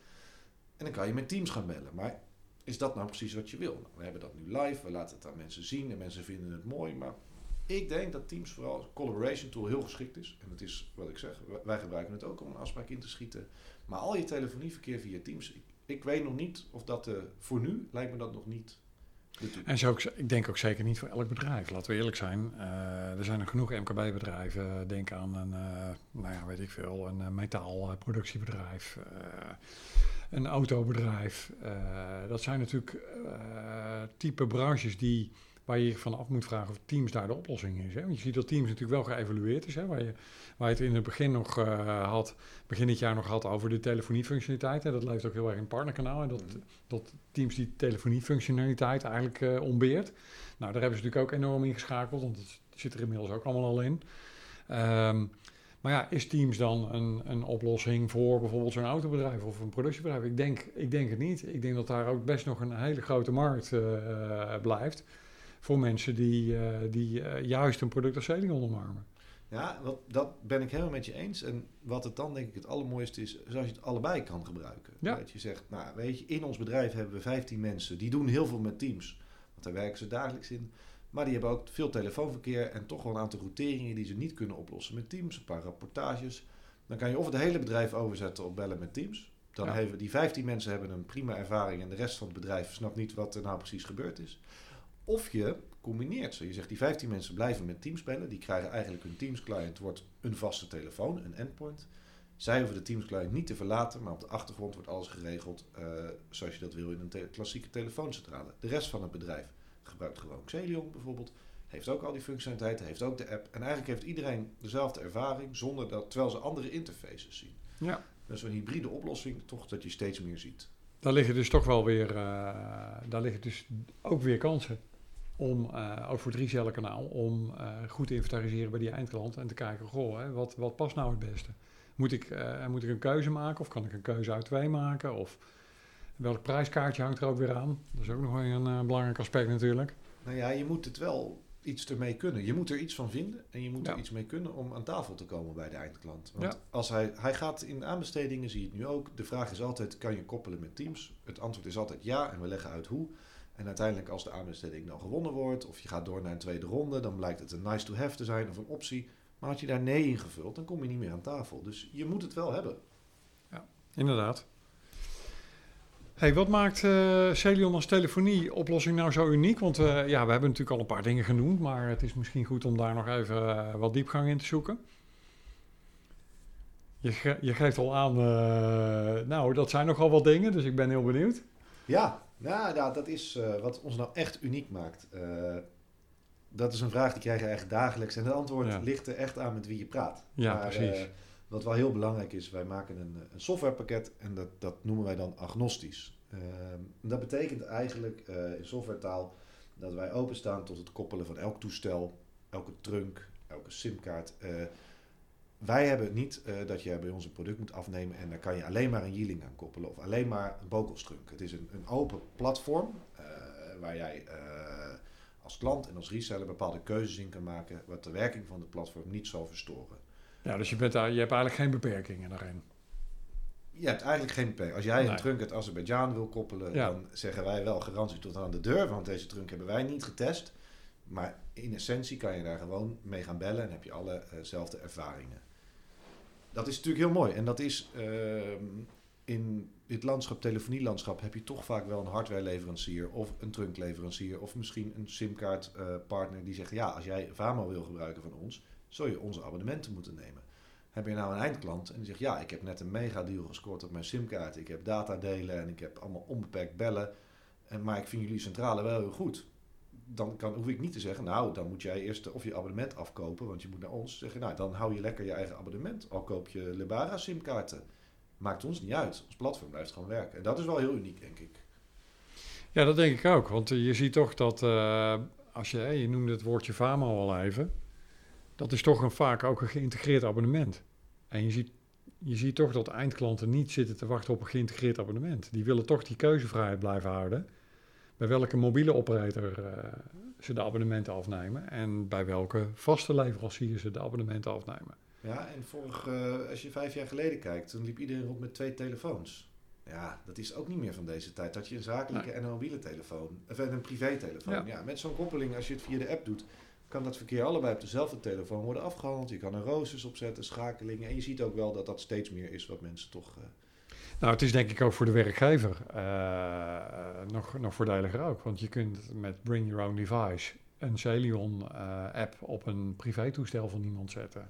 En dan kan je met Teams gaan bellen. Maar is dat nou precies wat je wil? Nou, we hebben dat nu live. We laten het aan mensen zien en mensen vinden het mooi. Maar ik denk dat Teams vooral als collaboration tool heel geschikt is. En dat is wat ik zeg. Wij gebruiken het ook om een afspraak in te schieten. Maar al je telefonieverkeer via Teams. Ik weet nog niet of dat uh, voor nu lijkt me dat nog niet en zo, ik denk ook zeker niet voor elk bedrijf, laten we eerlijk zijn. Uh, er zijn er genoeg MKB-bedrijven. Denk aan een, nou ja, weet ik veel, een metaalproductiebedrijf, een autobedrijf. dat zijn natuurlijk type branches die waar je je van af moet vragen of Teams daar de oplossing is. Hè? Want je ziet dat Teams natuurlijk wel geëvalueerd is. Hè? Waar, je, waar je het in het begin nog uh, had, begin dit jaar nog had over de telefoniefunctionaliteit. Hè? Dat leeft ook heel erg in het partnerkanaal. En dat, mhm. dat Teams die telefoniefunctionaliteit eigenlijk uh, ontbeert. Nou, daar hebben ze natuurlijk ook enorm in geschakeld, want het zit er inmiddels ook allemaal al in. Um, maar ja, is Teams dan een, een oplossing voor bijvoorbeeld zo'n autobedrijf of een productiebedrijf? Ik denk, ik denk het niet. Ik denk dat daar ook best nog een hele grote markt uh, blijft voor mensen die, uh, die uh, juist een product als Celing omarmen. Ja, wat, dat ben ik helemaal met je eens. En wat het dan denk ik het allermooiste is, is als je het allebei kan gebruiken. Ja. Dat je zegt, nou weet je, in ons bedrijf hebben we 15 mensen, die doen heel veel met Teams. Want daar werken ze dagelijks in. Maar die hebben ook veel telefoonverkeer en toch wel een aantal routeringen die ze niet kunnen oplossen met Teams. Een paar rapportages. Dan kan je of het hele bedrijf overzetten op bellen met Teams. Dan ja. hebben die 15 mensen hebben een prima ervaring en de rest van het bedrijf snapt niet wat er nou precies gebeurd is. Of je combineert ze. Je zegt die 15 mensen blijven met Teams bellen. Die krijgen eigenlijk hun Teams client wordt een vaste telefoon, een endpoint. Zij hoeven de Teams client niet te verlaten, maar op de achtergrond wordt alles geregeld uh, zoals je dat wil in een te klassieke telefooncentrale. De rest van het bedrijf gebruikt gewoon Xelion bijvoorbeeld. Heeft ook al die functionaliteiten, heeft ook de app. En eigenlijk heeft iedereen dezelfde ervaring, zonder dat, terwijl ze andere interfaces zien. Ja. Dus een hybride oplossing, toch dat je steeds meer ziet. Daar liggen dus toch wel weer, uh, daar liggen dus ook weer kansen om, uh, ook voor het resellerkanaal, om uh, goed te inventariseren bij die eindklant en te kijken, goh, hè, wat, wat past nou het beste? Moet ik, uh, moet ik een keuze maken of kan ik een keuze uit twee maken? Of welk prijskaartje hangt er ook weer aan? Dat is ook nog een, belangrijk aspect natuurlijk. Nou ja, je moet het wel iets ermee kunnen. Je moet er iets van vinden en je moet ja. er iets mee kunnen om aan tafel te komen bij de eindklant. Want ja. als hij, hij gaat in aanbestedingen, zie je het nu ook. De vraag is altijd, kan je koppelen met Teams? Het antwoord is altijd ja en we leggen uit hoe. En uiteindelijk als de aanbesteding dan gewonnen wordt of je gaat door naar een tweede ronde, dan blijkt het een nice to have te zijn of een optie. Maar had je daar nee in gevuld, dan kom je niet meer aan tafel. Dus je moet het wel hebben. Ja, inderdaad. Hey, wat maakt uh, Celion als telefonieoplossing nou zo uniek? Want uh, ja, we hebben natuurlijk al een paar dingen genoemd, maar het is misschien goed om daar nog even uh, wat diepgang in te zoeken. Je, ge je geeft al aan, nou, dat zijn nogal wat dingen, dus ik ben heel benieuwd. Ja, nou, ja, dat is uh, wat ons nou echt uniek maakt. Uh, dat is een vraag die krijg je eigenlijk dagelijks. En het antwoord ja. ligt er echt aan met wie je praat. Ja, maar, precies. Uh, wat wel heel belangrijk is, wij maken een, een softwarepakket en dat, dat noemen wij dan agnostisch. dat betekent eigenlijk in softwaretaal dat wij openstaan tot het koppelen van elk toestel, elke trunk, elke simkaart wij hebben niet uh, dat je bij ons een product moet afnemen en dan kan je alleen maar een Yeeling aan koppelen of alleen maar een Bokelstrunk. Het is een, een open platform uh, waar jij uh, als klant en als reseller bepaalde keuzes in kan maken wat de werking van het platform niet zal verstoren. Ja, dus je, bent daar, je hebt eigenlijk geen beperkingen daarin. Je hebt eigenlijk geen beperking. Als jij een Nee. trunk uit Azerbeidzjan wil koppelen, Ja. dan zeggen wij wel garantie tot aan de deur, want deze trunk hebben wij niet getest. Maar in essentie kan je daar gewoon mee gaan bellen en heb je allezelfde ervaringen. Dat is natuurlijk heel mooi. En dat is ehm, in dit landschap, telefonielandschap, heb je toch vaak wel een hardwareleverancier of een trunkleverancier of misschien een simkaartpartner die zegt, ja, als jij Vamo wil gebruiken van ons, zul je onze abonnementen moeten nemen. Heb je nou een eindklant en die zegt, ja, ik heb net een mega deal gescoord op mijn simkaart, ik heb datadelen en ik heb allemaal onbeperkt bellen, en, maar ik vind jullie centrale wel heel goed. Dan kan, hoef ik niet te zeggen, nou, dan moet jij eerst of je abonnement afkopen, want je moet naar ons zeggen, nou, dan hou je lekker je eigen abonnement, al koop je Lebara simkaarten. Maakt ons niet uit, ons platform blijft gewoon werken. En dat is wel heel uniek, denk ik. Ja, dat denk ik ook. Want eh, je ziet toch dat, eh, als je, je noemde het woordje Vamo al even, dat is toch een, vaak ook een geïntegreerd abonnement. En je ziet, je ziet toch dat eindklanten niet zitten te wachten op een geïntegreerd abonnement. Die willen toch die keuzevrijheid blijven houden. Bij welke mobiele operator eh, ze de abonnementen afnemen en bij welke vaste leverancier ze de abonnementen afnemen. Ja, en vorig, eh, als je vijf jaar geleden kijkt, dan liep iedereen rond met twee telefoons. Ja, dat is ook niet meer van deze tijd. Dat je een zakelijke en een mobiele telefoon, of een privé-telefoon. Ja. Ja. met zo'n koppeling, als je het via de app doet, kan dat verkeer allebei op dezelfde telefoon worden afgehandeld. Je kan er roosters opzetten, schakelingen. En je ziet ook wel dat dat steeds meer is wat mensen toch... eh, Nou, het is denk ik ook voor de werkgever eh, nog, nog voordeliger ook. Want je kunt met Bring Your Own Device een Celion-app op een privétoestel van iemand zetten.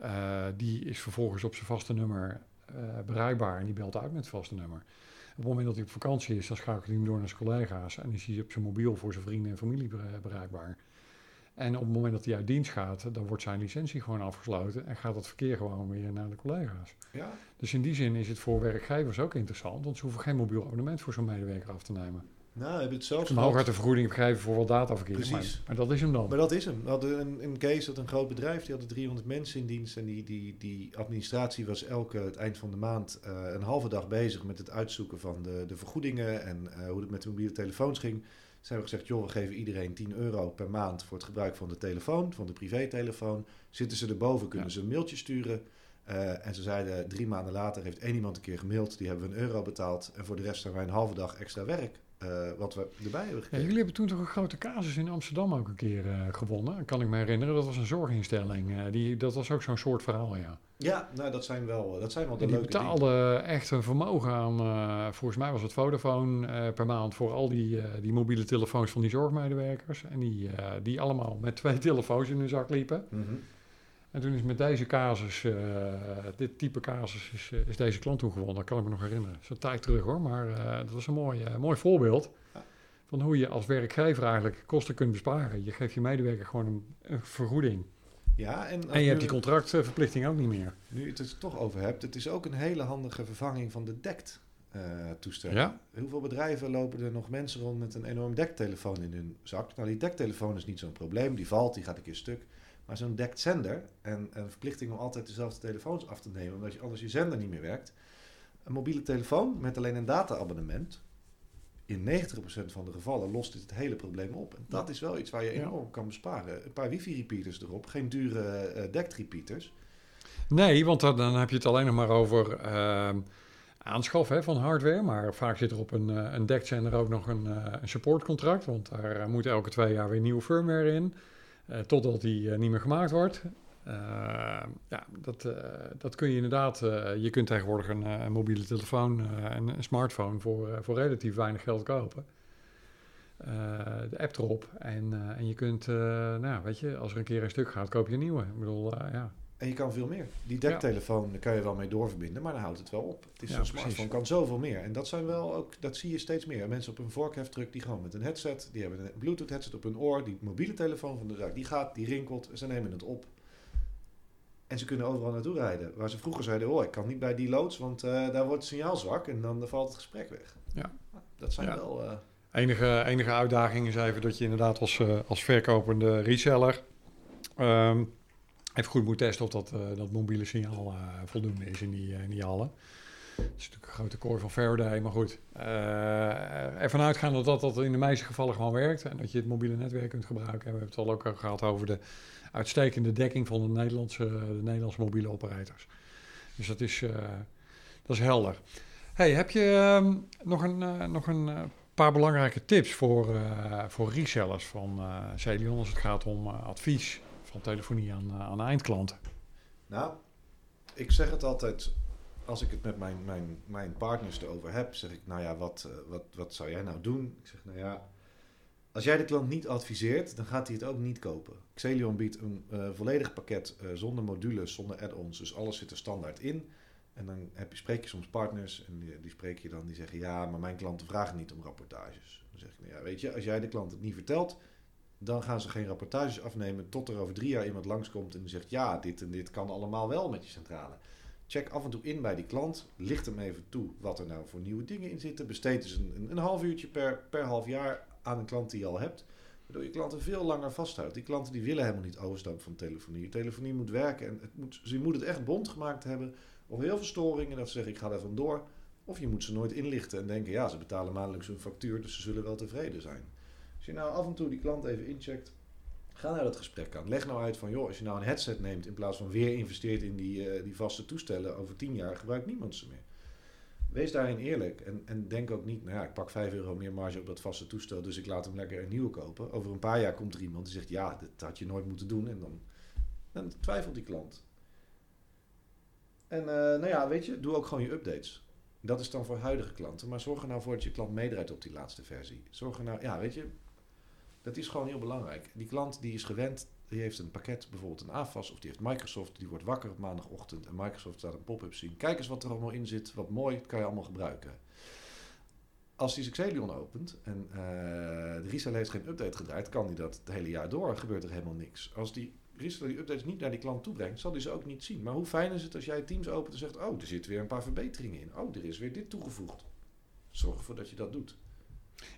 Eh, die is vervolgens op zijn vaste nummer eh, bereikbaar en die belt uit met het vaste nummer. Op het moment dat hij op vakantie is, dan schakelt hij hem door naar zijn collega's en is hij op zijn mobiel voor zijn vrienden en familie bere- bereikbaar. En op het moment dat hij uit dienst gaat, dan wordt zijn licentie gewoon afgesloten en gaat het verkeer gewoon weer naar de collega's. ja, Dus in die zin is het voor werkgevers ook interessant, want ze hoeven geen mobiel abonnement voor zo'n medewerker af te nemen. nou, we hebben het zelfs hooguit een vergoeding geven voor wat dataverkeer, Precies. maar dat is hem dan. Maar dat is hem. We hadden een, een case dat een groot bedrijf, die hadden 300 mensen in dienst. En die, die, die administratie was elke het eind van de maand eh, een halve dag bezig met het uitzoeken van de, de vergoedingen en eh, hoe het met de mobiele telefoons ging. Ze hebben gezegd, joh, we geven iedereen 10 euro per maand voor het gebruik van de telefoon, van de privételefoon. Zitten ze erboven, kunnen Ja. ze een mailtje sturen. Eh, en ze zeiden, drie maanden later heeft één iemand een keer gemaild, die hebben we een euro betaald. En voor de rest hebben wij een halve dag extra werk, eh, wat we erbij hebben Ja, gekregen. jullie hebben toen toch een grote casus in Amsterdam ook een keer eh, gewonnen, kan ik me herinneren. Dat was een zorginstelling. eh, die, dat was ook zo'n soort verhaal, ja. Ja, nou, dat zijn wel, dat zijn wel de En die leuke dingen. betaalden echt een vermogen aan, volgens mij was het Vodafone per maand voor al die, die mobiele telefoons van die zorgmedewerkers. En die, die allemaal met twee [laughs] telefoons in hun zak liepen. Mhm. En toen is met deze casus, eh, dit type casus, is, eh, is deze klant toegewonnen. Dat kan ik me nog herinneren. Dat is een tijd terug hoor, maar eh, dat was een mooi, mooi voorbeeld van hoe je als werkgever eigenlijk kosten kunt besparen. Je geeft je medewerker gewoon een, een vergoeding. Ja, en, je hebt die contractverplichting ook niet meer. Nu je het er toch over hebt, het is ook een hele handige vervanging van de DECT eh toestel. Ja? Hoeveel bedrijven lopen er nog mensen rond met een enorm dektelefoon in hun zak? Nou, die dektelefoon is niet zo'n probleem. Die valt, die gaat een keer stuk. Maar zo'n dektzender en een verplichting om altijd dezelfde telefoons af te nemen, omdat je anders je zender niet meer werkt. Een mobiele telefoon met alleen een data-abonnement, in 90% van de gevallen lost dit het hele probleem op. En dat is wel iets waar je Ja. enorm kan besparen. Een paar wifi-repeaters erop, geen dure eh dekt-repeaters. Nee, want dan, dan heb je het alleen nog maar over ehm aanschaf hè, van hardware. Maar vaak zit er op een, eh, een dekzender ook nog een, eh, een supportcontract. Want daar eh, moet elke twee jaar weer nieuwe firmware in. Eh, totdat die eh, niet meer gemaakt wordt. Eh, ja, dat, dat kun je inderdaad. je kunt tegenwoordig een, mobiele telefoon en een smartphone voor, voor relatief weinig geld kopen. De app erop. En, en je kunt, eh, nou weet je, als er een keer een stuk gaat, koop je een nieuwe. Ik bedoel, ja. En je kan veel meer. Die dektelefoon daar kan je wel mee doorverbinden, maar dan houdt het wel op. Het is Ja, precies. smartphone kan zoveel meer. En dat zijn wel ook, dat zie je steeds meer. Mensen op een vorkheftruck die gewoon met een headset, die hebben een Bluetooth headset op hun oor, die mobiele telefoon van de zaak, die gaat, die rinkelt, ze nemen het op. En ze kunnen overal naartoe rijden. Waar ze vroeger zeiden, oh, ik kan niet bij die loods, want eh, daar wordt het signaal zwak en dan valt het gesprek weg. Ja. Dat zijn Ja. wel... eh, Enige, enige uitdaging is even dat je inderdaad als, eh, als verkopende reseller ehm, even goed moet testen of dat, eh, dat mobiele signaal eh, voldoende is in die, eh, in die hallen. Het is natuurlijk een grote core van Faraday, maar goed. Ervan uitgaande dat dat in de meeste gevallen gewoon werkt en dat je het mobiele netwerk kunt gebruiken. We hebben het al ook gehad over de uitstekende dekking van de Nederlandse, de Nederlandse mobiele operators. Dus dat is, dat is helder. Hey, heb je uh, nog een, nog een paar belangrijke tips voor, voor resellers van Celion als het gaat om advies telefonie aan, aan eindklanten? Nou, ik zeg het altijd als ik het met mijn, mijn, mijn partners erover heb, zeg ik, nou ja, wat, wat, wat zou jij nou doen? Ik zeg, nou ja, als jij de klant niet adviseert, dan gaat hij het ook niet kopen. Xelion biedt een uh, volledig pakket zonder modules, zonder add-ons. Dus alles zit er standaard in. En dan heb je, spreek je soms partners en die, die spreek je dan, die zeggen ja, maar mijn klanten vragen niet om rapportages. Dan zeg ik, nou ja, weet je, als jij de klant het niet vertelt, dan gaan ze geen rapportages afnemen tot er over drie jaar iemand langskomt en zegt ja, dit en dit kan allemaal wel met je centrale. Check af en toe in bij die klant, licht hem even toe wat er nou voor nieuwe dingen in zitten. Besteed dus een, een, een half uurtje per, per half jaar aan een klant die je al hebt. Waardoor je klanten veel langer vasthoudt. Die klanten die willen helemaal niet overstappen van telefonie. Telefonie moet werken en het moet, ze moet het echt bond gemaakt hebben. Of heel veel storingen dat ze zeggen ik ga er vandoor. Of je moet ze nooit inlichten en denken ja ze betalen maandelijks hun factuur dus ze zullen wel tevreden zijn. Je nou af en toe die klant even incheckt. Ga naar dat gesprek aan. Leg nou uit van, joh, als je nou een headset neemt in plaats van weer investeert in die, uh, die vaste toestellen, over tien jaar gebruikt niemand ze meer. Wees daarin eerlijk en, en denk ook niet, nou ja, ik pak 5 euro meer marge op dat vaste toestel, dus ik laat hem lekker een nieuwe kopen. Over een paar jaar komt er iemand die zegt, ja, dat had je nooit moeten doen en dan, dan twijfelt die klant. En uh, nou ja, weet je, doe ook gewoon je updates. Dat is dan voor huidige klanten, maar zorg er nou voor dat je klant meedraait op die laatste versie. Zorg er nou, ja, weet je, dat is gewoon heel belangrijk. Die klant die is gewend, die heeft een pakket, bijvoorbeeld een AFAS of die heeft Microsoft, die wordt wakker op maandagochtend en Microsoft staat een pop-up zien. Kijk eens wat er allemaal in zit, wat mooi, dat kan je allemaal gebruiken. Als die Xelion opent en uh, de reseller heeft geen update gedraaid, kan die dat het hele jaar door, gebeurt er helemaal niks. Als die reseller die updates niet naar die klant toe brengt, zal die ze ook niet zien. Maar hoe fijn is het als jij Teams opent en zegt, oh, er zitten weer een paar verbeteringen in. Oh, er is weer dit toegevoegd. Zorg ervoor dat je dat doet.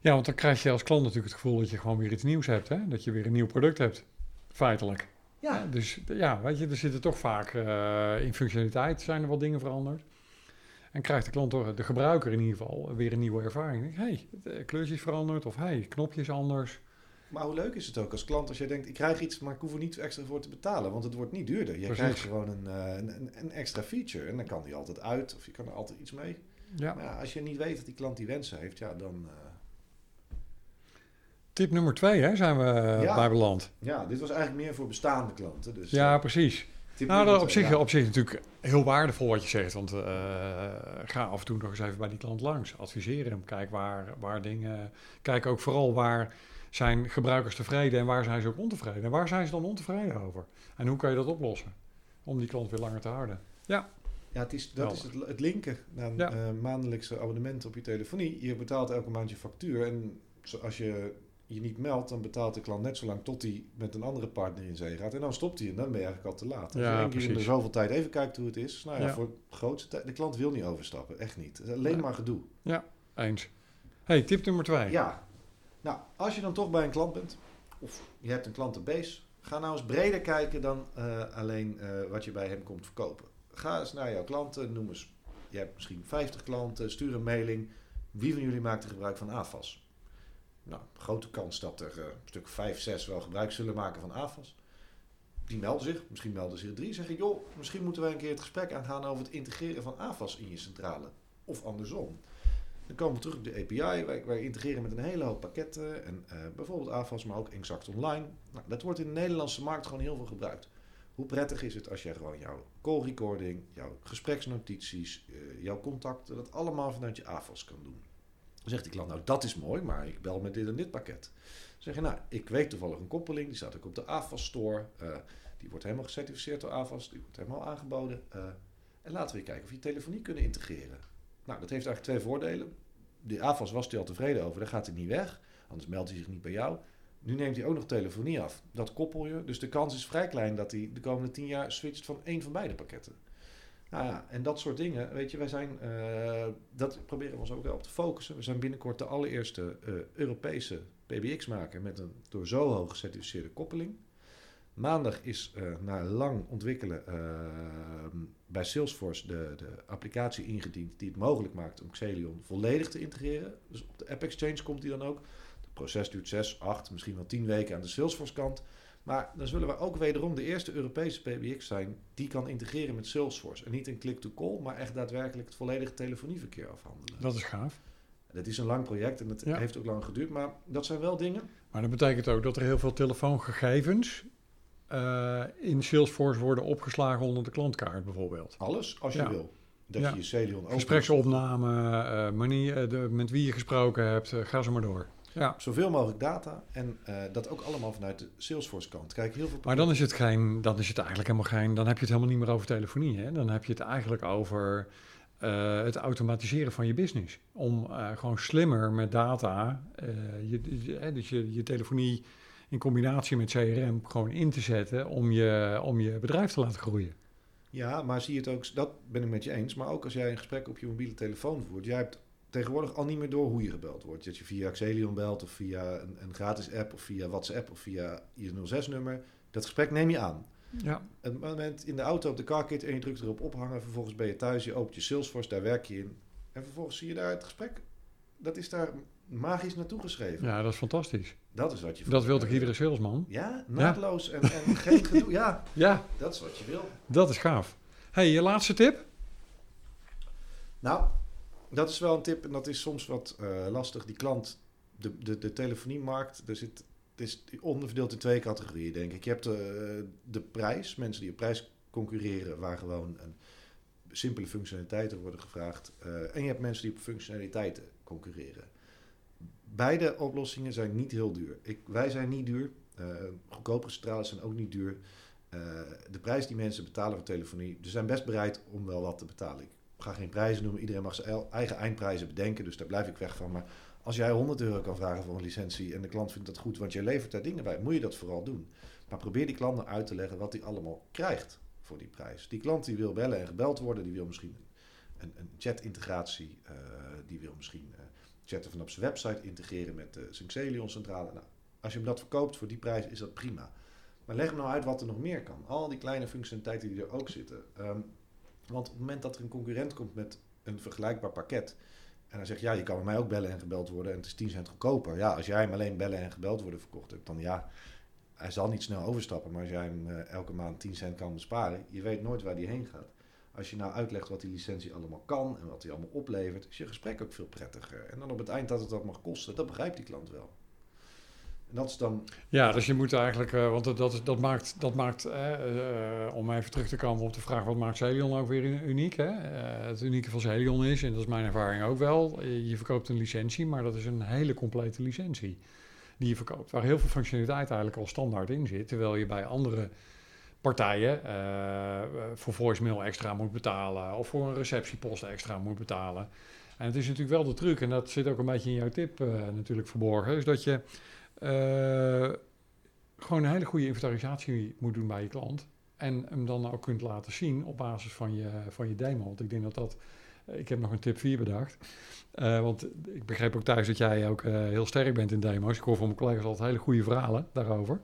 Ja, want dan krijg je als klant natuurlijk het gevoel dat je gewoon weer iets nieuws hebt. Hè? Dat je weer een nieuw product hebt, feitelijk. Ja. dus ja, weet je, er zitten toch vaak uh, in functionaliteit zijn er wat dingen veranderd. En krijgt de klant de gebruiker in ieder geval, weer een nieuwe ervaring. Hé, hey, het kleurtje is veranderd of hey, knopje is anders. Maar hoe leuk is het ook als klant als jij denkt, ik krijg iets, maar ik hoef er niet extra voor te betalen, want het wordt niet duurder. Je krijgt gewoon een, uh, een, een, extra feature en dan kan die altijd uit of je kan er altijd iets mee. Ja. Maar ja, als je niet weet dat die klant die wensen heeft, ja, dan... Uh, Tip nummer twee hè, zijn we ja. bij beland. Ja, dit was eigenlijk meer voor bestaande klanten. Dus, ja, uh, precies. Nou, dat op zich, ja. op zich natuurlijk heel waardevol wat je zegt. Want uh, ga af en toe nog eens even bij die klant langs. Adviseer hem. Kijk waar, waar dingen... Kijk ook vooral waar zijn gebruikers tevreden en waar zijn ze ook ontevreden. En waar zijn ze dan ontevreden over? En hoe kan je dat oplossen? Om die klant weer langer te houden. Ja. Ja, het is, dat is het, het linken naar ja. uh, maandelijkse abonnement op je telefonie. Je betaalt elke maand je factuur. En als je je niet meldt, dan betaalt de klant net zo lang tot hij met een andere partner in zee gaat. En dan stopt hij en dan ben je eigenlijk al te laat. Als ja, je één keer in de zoveel tijd even kijkt hoe het is. Nou ja, ja. voor de grootste tijd. De klant wil niet overstappen, echt niet. Het alleen ja. maar gedoe. Ja, eens. Hey, tip nummer twee. Ja. Nou, als je dan toch bij een klant bent, of je hebt een klantenbase, ga nou eens breder kijken dan uh, alleen uh, wat je bij hem komt verkopen. Ga eens naar jouw klanten, noem eens. Je hebt misschien 50 klanten, stuur een mailing. Wie van jullie maakt er gebruik van AFAS? Nou, grote kans dat er uh, een stuk 5, 6 wel gebruik zullen maken van AFAS. Die melden zich, misschien melden zich drie. Zeg ik, joh, misschien moeten wij een keer het gesprek aangaan over het integreren van AFAS in je centrale. Of andersom. Dan komen we terug op de API. Wij, wij integreren met een hele hoop pakketten. En uh, bijvoorbeeld AFAS, maar ook Exact Online. Nou, dat wordt in de Nederlandse markt gewoon heel veel gebruikt. Hoe prettig is het als jij gewoon jouw call recording, jouw gespreksnotities, uh, jouw contacten, dat allemaal vanuit je AFAS kan doen. Dan zegt die klant, nou dat is mooi, maar ik bel met dit en dit pakket. Dan zeg je, nou, ik weet toevallig een koppeling, die staat ook op de AFAS store. Uh, die wordt helemaal gecertificeerd door AFAS, die wordt helemaal aangeboden. Uh, en laten we kijken of je telefonie kunnen integreren. Nou, dat heeft eigenlijk twee voordelen. De AFAS was hij al tevreden over, daar gaat hij niet weg. Anders meldt hij zich niet bij jou. Nu neemt hij ook nog telefonie af. Dat koppel je. Dus de kans is vrij klein dat hij de komende tien jaar switcht van één van beide pakketten. Nou ja, en dat soort dingen, weet je, wij zijn, uh, dat proberen we ons ook wel op te focussen. We zijn binnenkort de allereerste uh, Europese PBX maken met een door zo hoog gecertificeerde koppeling. Maandag is uh, na lang ontwikkelen bij Salesforce de, de applicatie ingediend die het mogelijk maakt om Xelion volledig te integreren. Dus op de App Exchange komt die dan ook. Het proces duurt 6, 8, misschien wel 10 weken aan de Salesforce kant. Maar dan zullen we ook wederom de eerste Europese PBX zijn die kan integreren met Salesforce. En niet een click-to-call, maar echt daadwerkelijk het volledige telefonieverkeer afhandelen. Dat is gaaf. Dat is een lang project en het heeft ook lang geduurd, maar dat zijn wel dingen. Maar dat betekent ook dat er heel veel telefoongegevens uh, in Salesforce worden opgeslagen onder de klantkaart bijvoorbeeld. Alles, als je wil. Dat je je Celion. Gespreksopname, uh, manier, de, met wie je gesproken hebt, uh, ga zo maar door. Ja. Zoveel mogelijk data en dat ook allemaal vanuit de Salesforce kant. Kijk, heel veel maar dan is, het geen, dan is het eigenlijk helemaal geen... Dan heb je het helemaal niet meer over telefonie. Hè? Dan heb je het eigenlijk over het automatiseren van je business. Om gewoon slimmer met data... je, dus je, je telefonie in combinatie met CRM gewoon in te zetten om je, om je bedrijf te laten groeien. Ja, maar zie je het ook, dat ben ik met je eens. Maar ook als jij een gesprek op je mobiele telefoon voert, jij hebt tegenwoordig al niet meer door hoe je gebeld wordt. Dat je via Xelion belt of via een, een gratis app of via WhatsApp of via je 06-nummer. Dat gesprek neem je aan. Ja. Het moment in de auto op de carkit en je drukt erop ophangen. Vervolgens ben je thuis, je opent je Salesforce, daar werk je in. En vervolgens zie je daar het gesprek. Dat is daar magisch naartoe geschreven. Ja, dat is fantastisch. Dat is wat je Dat wil toch iedere salesman? Ja, naadloos En, en [laughs] geen gedoe. Ja, ja, dat is wat je wil. Dat is gaaf. hey, je laatste tip? Nou, dat is wel een tip en dat is soms wat uh, lastig. Die klant, de, de, de telefoniemarkt, er zit, het is onderverdeeld in twee categorieën, denk ik. Je hebt de, eh, de prijs, mensen die op prijs concurreren, waar gewoon een simpele functionaliteiten worden gevraagd. Uh, en je hebt mensen die op functionaliteiten concurreren. Beide oplossingen zijn niet heel duur. Ik, wij zijn niet duur. Uh, goedkopere centrales zijn ook niet duur. De prijs die mensen betalen voor telefonie, ze zijn best bereid om wel wat te betalen. Ga geen prijzen noemen. Iedereen mag zijn eigen eindprijzen bedenken, dus daar blijf ik weg van. Maar als jij 100 euro kan vragen voor een licentie en de klant vindt dat goed, want je levert daar dingen bij, moet je dat vooral doen. Maar probeer die klant nou uit te leggen wat hij allemaal krijgt voor die prijs. Die klant die wil bellen en gebeld worden, die wil misschien een, een chat-integratie, uh, die wil misschien chatten vanaf zijn website, integreren met de Synxelion centrale. Nou, als je hem dat verkoopt voor die prijs, is dat prima. Maar leg nou uit wat er nog meer kan. Al die kleine functionaliteiten die er ook zitten. Um, want op het moment dat er een concurrent komt met een vergelijkbaar pakket. En hij zegt, ja, je kan bij mij ook bellen en gebeld worden en het is 10 cent goedkoper. Ja, als jij hem alleen bellen en gebeld worden verkocht hebt, dan ja, hij zal niet snel overstappen. Maar als jij hem uh, elke maand 10 cent kan besparen, je weet nooit waar die heen gaat. Als je nou uitlegt wat die licentie allemaal kan en wat die allemaal oplevert, is je gesprek ook veel prettiger. En dan op het eind dat het dat mag kosten, dat begrijpt die klant wel. Dat is dan... Ja, dus je moet eigenlijk, uh, want dat, dat maakt, dat maakt uh, om even terug te komen op de vraag, wat maakt Celion ook weer uniek? Hè? Het unieke van Celion is, en dat is mijn ervaring ook wel, je verkoopt een licentie, maar dat is een hele complete licentie die je verkoopt. Waar heel veel functionaliteit eigenlijk al standaard in zit, terwijl je bij andere partijen voor voicemail extra moet betalen of voor een receptiepost extra moet betalen. En het is natuurlijk wel de truc, en dat zit ook een beetje in jouw tip natuurlijk verborgen, is dat je gewoon een hele goede inventarisatie moet doen bij je klant. En hem dan ook kunt laten zien op basis van je, van je demo. Want ik denk dat dat. Ik heb nog een tip 4 bedacht. Uh, want ik begreep ook thuis dat jij ook heel sterk bent in demo's. Ik hoor van mijn collega's altijd hele goede verhalen daarover.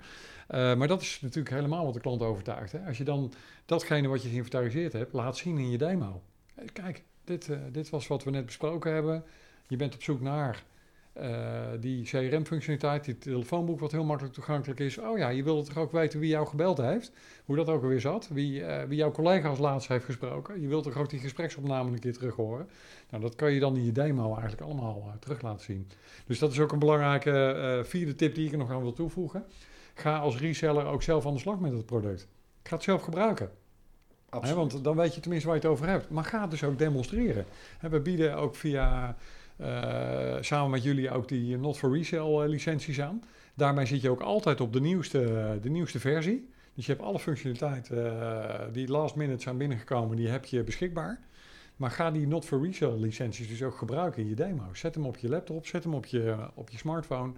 Maar dat is natuurlijk helemaal wat de klant overtuigt. Hè? Als je dan datgene wat je geïnventariseerd hebt, laat zien in je demo. Kijk, dit, dit was wat we net besproken hebben. Je bent op zoek naar uh, die CRM-functionaliteit, die telefoonboek wat heel makkelijk toegankelijk is. Oh ja, je wilde toch ook weten wie jou gebeld heeft? Hoe dat ook alweer zat? Wie, uh, wie jouw collega als laatst heeft gesproken? Je wilt toch ook die gespreksopname een keer terug horen? Nou, dat kan je dan in je demo eigenlijk allemaal uh, terug laten zien. Dus dat is ook een belangrijke vierde tip die ik er nog aan wil toevoegen. Ga als reseller ook zelf aan de slag met het product. Ga het zelf gebruiken. He, want dan weet je tenminste waar je het over hebt. Maar ga het dus ook demonstreren. We bieden ook via samen met jullie ook die not for resale uh, licenties aan. Daarmee zit je ook altijd op de nieuwste, de nieuwste versie. Dus je hebt alle functionaliteiten uh, die last minute zijn binnengekomen, die heb je beschikbaar. Maar ga die not for resale licenties dus ook gebruiken in je demo. Zet hem op je laptop, zet hem op je, op je smartphone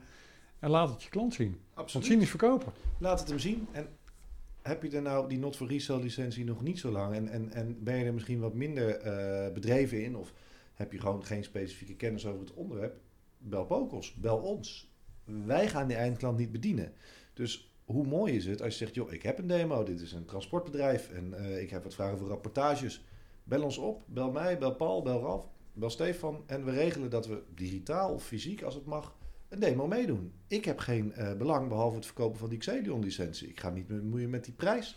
en laat het je klant zien. Absoluut. Want zien is verkopen. Laat het hem zien. En heb je er nou die not for resale licentie nog niet zo lang en, en, en ben je er misschien wat minder bedreven in of heb je gewoon geen specifieke kennis over het onderwerp, bel Pokos, bel ons. Wij gaan die eindklant niet bedienen. Dus hoe mooi is het als je zegt, joh, ik heb een demo, dit is een transportbedrijf en eh, ik heb wat vragen voor rapportages. Bel ons op, bel mij, bel Paul, bel Ralf, bel Stefan en we regelen dat we digitaal of fysiek, als het mag, een demo meedoen. Ik heb geen eh, belang behalve het verkopen van die Xelion licentie. Ik ga niet meer bemoeien met die prijs.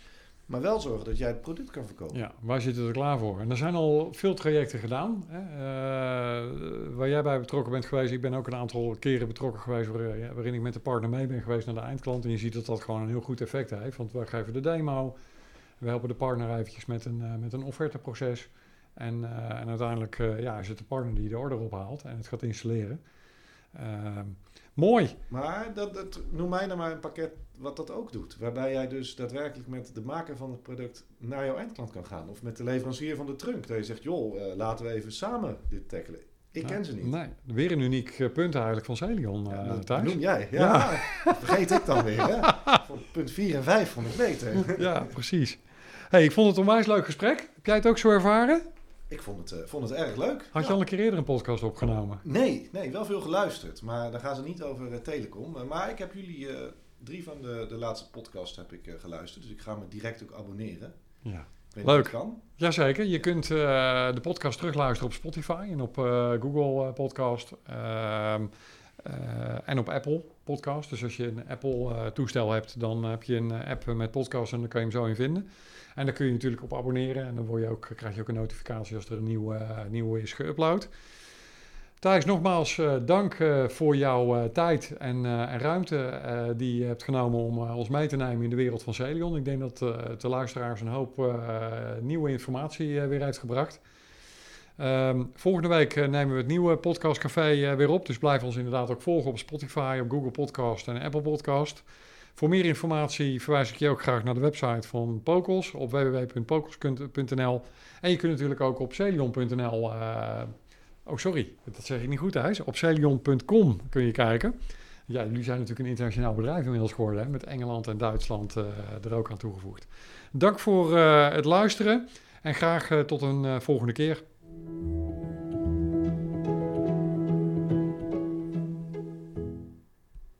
Maar wel zorgen dat jij het product kan verkopen. Ja, wij zitten er klaar voor. En er zijn al veel trajecten gedaan. Hè, uh, waar jij bij betrokken bent geweest. Ik ben ook een aantal keren betrokken geweest waar, waarin ik met de partner mee ben geweest naar de eindklant. En je ziet dat dat gewoon een heel goed effect heeft. Want wij geven de demo. We helpen de partner eventjes met een, uh, met een offerteproces. En, uh, en uiteindelijk ja, is het de partner die de order ophaalt en het gaat installeren. Ehm, mooi. Maar dat, dat, noem mij nou maar een pakket wat dat ook doet. Waarbij jij dus daadwerkelijk met de maker van het product naar jouw eindklant kan gaan. Of met de leverancier van de trunk. Dat je zegt, joh, uh, laten we even samen dit tackelen. Ik ken ze niet. Nee, weer een uniek uh, punt eigenlijk van Celion uh, ja, thuis. noem jij. Ja, ja. [laughs] vergeet ik dan weer. Hè? punt 4 en 5 vond ik beter. [laughs] ja, precies. Hey, ik vond het een onwijs leuk gesprek. Heb jij het ook zo ervaren? Ik vond het, uh, vond het erg leuk. Had je ja. al een keer eerder een podcast opgenomen? Nee, nee wel veel geluisterd. Maar daar gaan ze niet over uh, telecom. Uh, maar ik heb jullie drie van de, de laatste podcasts heb ik geluisterd. Dus ik ga me direct ook abonneren. Ja. Leuk. Kan. Jazeker. Je kunt de podcast terugluisteren op Spotify en op Google Podcast. Ehm, en op Apple Podcast. Dus als je een Apple toestel hebt, dan heb je een app met podcast en dan kan je hem zo in vinden. En daar kun je natuurlijk op abonneren. En dan word je ook, krijg je ook een notificatie als er een nieuwe, nieuwe is geüpload. Thijs, nogmaals uh, dank uh, voor jouw tijd en, ruimte die je hebt genomen om ons mee te nemen in de wereld van Celion. Ik denk dat de luisteraars een hoop nieuwe informatie weer heeft gebracht. Um, volgende week nemen we het nieuwe podcastcafé weer op. Dus blijf ons inderdaad ook volgen op Spotify, op Google Podcast en Apple Podcast. Voor meer informatie verwijs ik je ook graag naar de website van Pokels op www.pokels.nl. En je kunt natuurlijk ook op celion.nl. Oh, sorry, dat zeg ik niet goed, Thijs. Op celion.com kun je kijken. Ja, jullie zijn natuurlijk een internationaal bedrijf inmiddels geworden, hè, met Engeland en Duitsland uh, er ook aan toegevoegd. Dank voor uh, het luisteren en graag tot een volgende keer.